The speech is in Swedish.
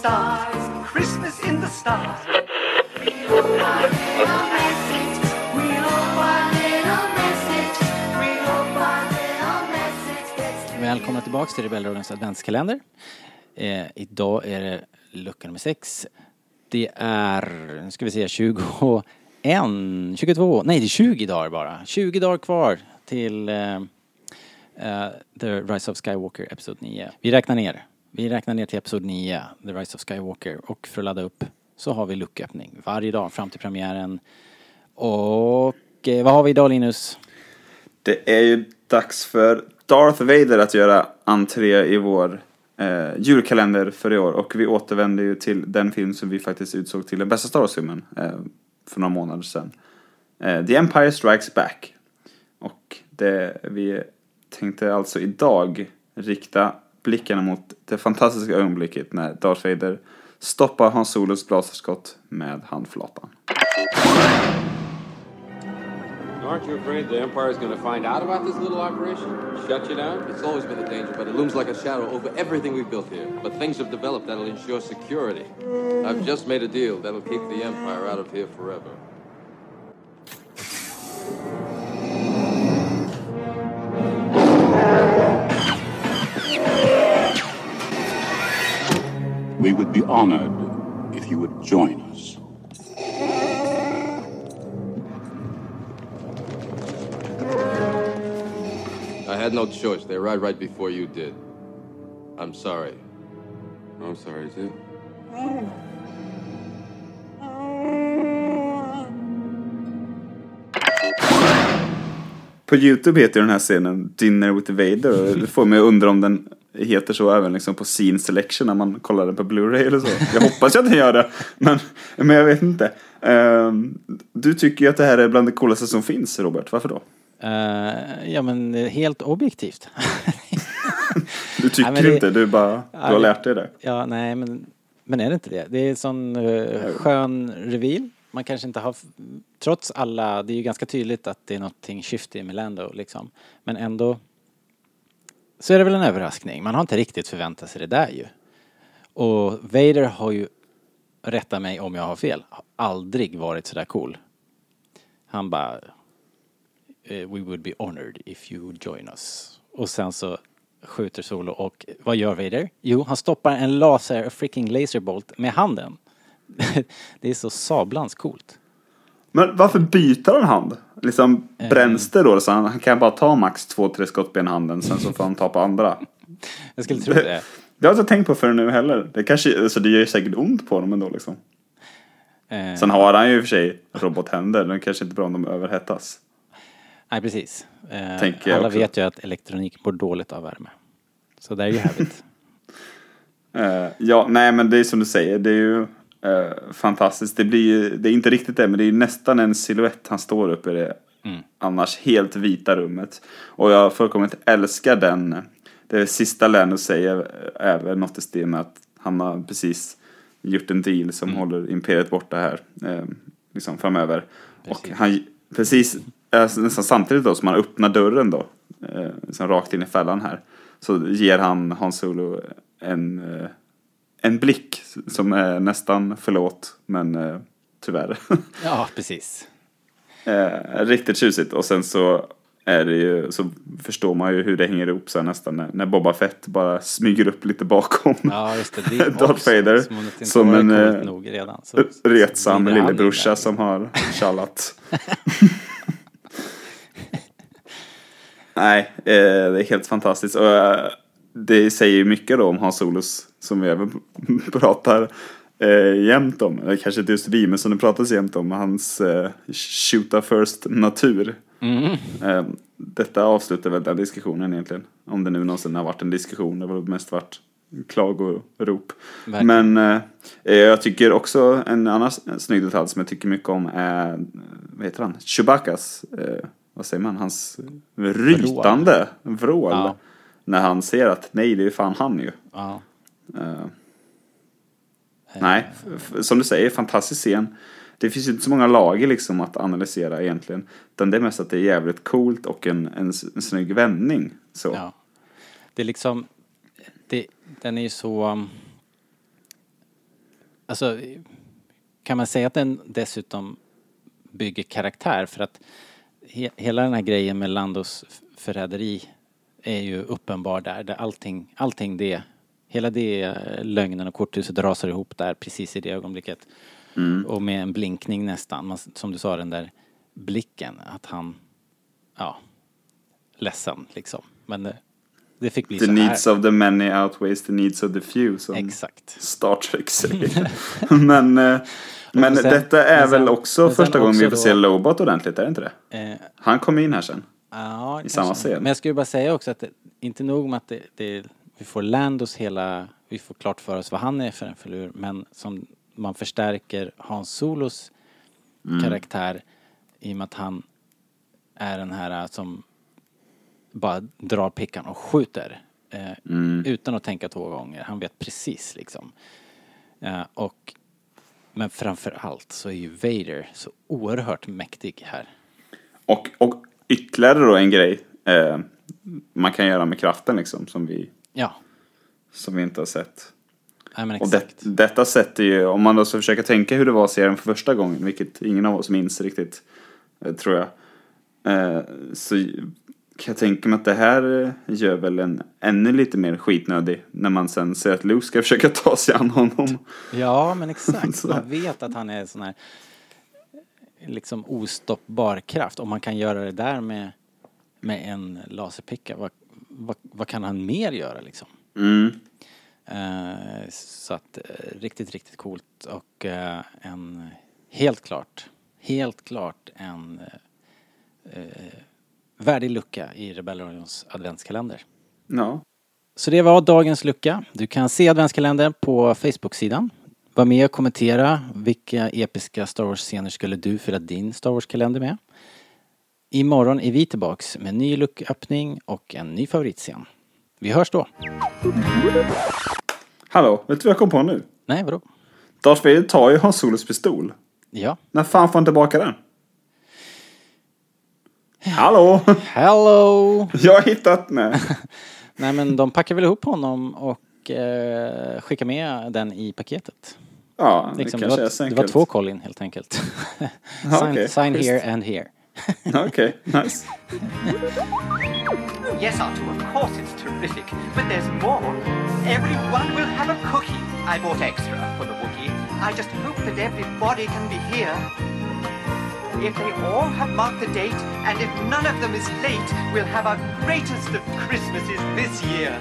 Christmas in the stars, Christmas in the stars. Välkomna tillbaka till Rebellradions adventskalender. Eh, idag är det lucka nummer sex. Det är, nu ska vi se, 21, 22, nej det är 20 dagar bara. 20 dagar kvar till eh, eh, The Rise of Skywalker Episod 9. Vi räknar ner. Vi räknar ner till Episod 9, The Rise of Skywalker. Och för att ladda upp så har vi lucköppning varje dag fram till premiären. Och eh, vad har vi idag Linus? Det är ju dags för Darth Vader att göra entré i vår eh, julkalender för i år. Och vi återvänder ju till den film som vi faktiskt utsåg till den bästa Star Wars-filmen eh, för några månader sedan. Eh, The Empire Strikes Back. Och det, vi tänkte alltså idag rikta blickarna mot det fantastiska ögonblicket när Darth Vader stoppar Hans Solos blasterskott med handflatan. Aren't you afraid the Empire's going to find out about this little operation? Shut you down? It's always been a danger, but it looms like a shadow over everything we've built here. But things have developed that'll ensure security. I've just made a deal that'll keep the Empire out of here forever. We would be honored if you would join us. I had no choice. They arrived right before you did. I'm sorry. I'm sorry, too. På Youtube heter den här scenen Dinner with Vader och det får mig att undra om den heter så även liksom på scene selection när man kollar den på Blu-ray eller så. Jag hoppas att den gör det, men, men jag vet inte. Ehm, du tycker ju att det här är bland det coolaste som finns, Robert. Varför då? Eh, ja men helt objektivt. Du tycker Nej, det- inte, du bara, du har lärt dig det. Ja, nej men, men är det inte det? Det är en sån uh, skön reveal. Man kanske inte har, trots alla, det är ju ganska tydligt att det är någonting shifty med Lando liksom. Men ändå så är det väl en överraskning. Man har inte riktigt förväntat sig det där ju. Och Vader har ju, rätta mig om jag har fel, har aldrig varit sådär cool. Han bara eh, We would be honored if you join us. Och sen så skjuter Solo och vad gör Vader? Jo, han stoppar en laser, a freaking laserbolt med handen. det är så sablans coolt. Men varför byter han hand? Liksom Eh. bränns det då så han, han kan bara ta max två, tre skott en handen sen så får han ta på andra. Jag skulle tro det. Det har jag inte tänkt på förrän nu heller. Det kanske, alltså det gör ju säkert ont på honom ändå liksom. Eh, Sen har han ju i och för sig robothänder, men kanske inte bra om de överhettas. nej, precis. Eh, alla också. vet ju att elektronik mår dåligt av värme. Så där är ju härligt. Eh, ja, nej men det är som du säger, det är ju eh, fantastiskt. Det blir ju, det är inte riktigt det, men det är nästan en silhuett han står upp i det annars helt vita rummet. Och jag fullkomligt älskar den, det sista Lando säger är väl något i stil med att han har precis gjort en deal som håller imperiet borta här, eh, liksom framöver. Och Precis. han, precis, alltså, nästan samtidigt då som han öppnar dörren då, eh, liksom rakt in i fällan här, så ger han Hans Solo en, eh, en blick som är nästan förlåt, men eh, tyvärr. ja, precis. eh, riktigt tjusigt. Och sen så är det ju, så förstår man ju hur det hänger ihop sen nästan när, när Boba Fett bara smyger upp lite bakom. Ja, just det. det Darth Vader som som en eh, nog redan, så- retsam lillebrorsa som har tjallat. Nej, eh, det är helt fantastiskt. Och, eh, det säger ju mycket då om Hans Solos, som vi även pratar eh, jämt om. Eller kanske inte just vi, men som det pratas jämt om. Hans eh, shoota first natur. Mm. Eh, detta avslutar väl den diskussionen egentligen. Om det nu någonsin har varit en diskussion. Det har väl mest varit klagorop. Verkligen. Men eh, jag tycker också en annan snygg detalj som jag tycker mycket om är, eh, vad heter han, Chewbaccas, eh, vad säger man, hans rytande vrål. Ja. När han ser att nej, det är fan han ju. Ja. Eh, nej, som du säger, fantastisk scen. Det finns ju inte så många lager liksom att analysera egentligen. Utan det är mest att det är jävligt coolt och en, en, en snygg vändning. Så. Ja. Det är liksom, det, den är ju så, um, alltså, kan man säga att den dessutom bygger karaktär för att he, hela den här grejen med Landos förräderi är ju uppenbar där, där allting, allting det, hela det eh, lögnen och korthuset rasar ihop där precis i det ögonblicket. Och med en blinkning nästan, man, som du sa den där blicken, att han, ja, ledsen liksom. Men det, det fick bli The så needs här. of the many outweighs the needs of the few. Som Exakt. Star Trek säger. men eh, men sen- detta är väl också första gången vi får också se då- Lobot ordentligt, är det inte det? Eh, Han kommer in här sen. Ja, I samma scen. Men jag skulle bara säga också att det, inte nog med att det, det, vi får Landos hela, vi får klart för oss vad han är för en filur, men som man förstärker Hans Solos Mm. karaktär i och med att han är den här som bara drar pickan och skjuter eh, Mm. utan att tänka två gånger. Han vet precis liksom. Eh, och, men framför allt så är ju Vader så oerhört mäktig här. Och, och ytterligare då en grej eh, man kan göra med kraften liksom, som vi, Ja, som vi inte har sett. nej men Och exakt. det, detta sätter ju, om man då ska försöka tänka hur det var att se den för första gången, vilket ingen av oss minns riktigt, eh, tror jag. Eh, så kan jag tänka mig att det här eh, gör väl en ännu lite mer skitnödig när man sen ser att Luke ska försöka ta sig an honom. Ja, men exakt. Så. Man vet att han är sån här liksom ostoppbar kraft. Om man kan göra det där med, med en laserpicka, vad, vad, vad kan han mer göra liksom? Mm. Eh, så att eh, riktigt, riktigt coolt och eh, en helt klart, helt klart en värdig lucka i Rebellions adventskalender. Ja. Så det var dagens lucka. Du kan se adventskalendern på Facebook-sidan. Var med och kommentera vilka episka Star Wars-scener skulle du fylla din Star Wars-kalender med. Imorgon är vi tillbaks med en ny lucköppning och en ny favoritscen. Vi hörs då. Hallå, vet du vad jag kom på nu? Nej, vadå? Darth Vader tar ju Hans Solos pistol. Ja. När fan får han tillbaka den? Hallå! Hello! Jag har hittat den. Nej men de packar väl ihop honom och eh, skickar med den i paketet. Ja, det Liksom, det, kanske är var, så det enkelt. var två Colin helt enkelt. sign okej. sign here and here. Okej, nice. Yes, Artu, of course it's terrific, but there's more. Everyone will have a cookie. I bought extra for the Wookiee. I just hope that everybody can be here. If they all have marked the date, and if none of them is late, we'll have our greatest of Christmases this year.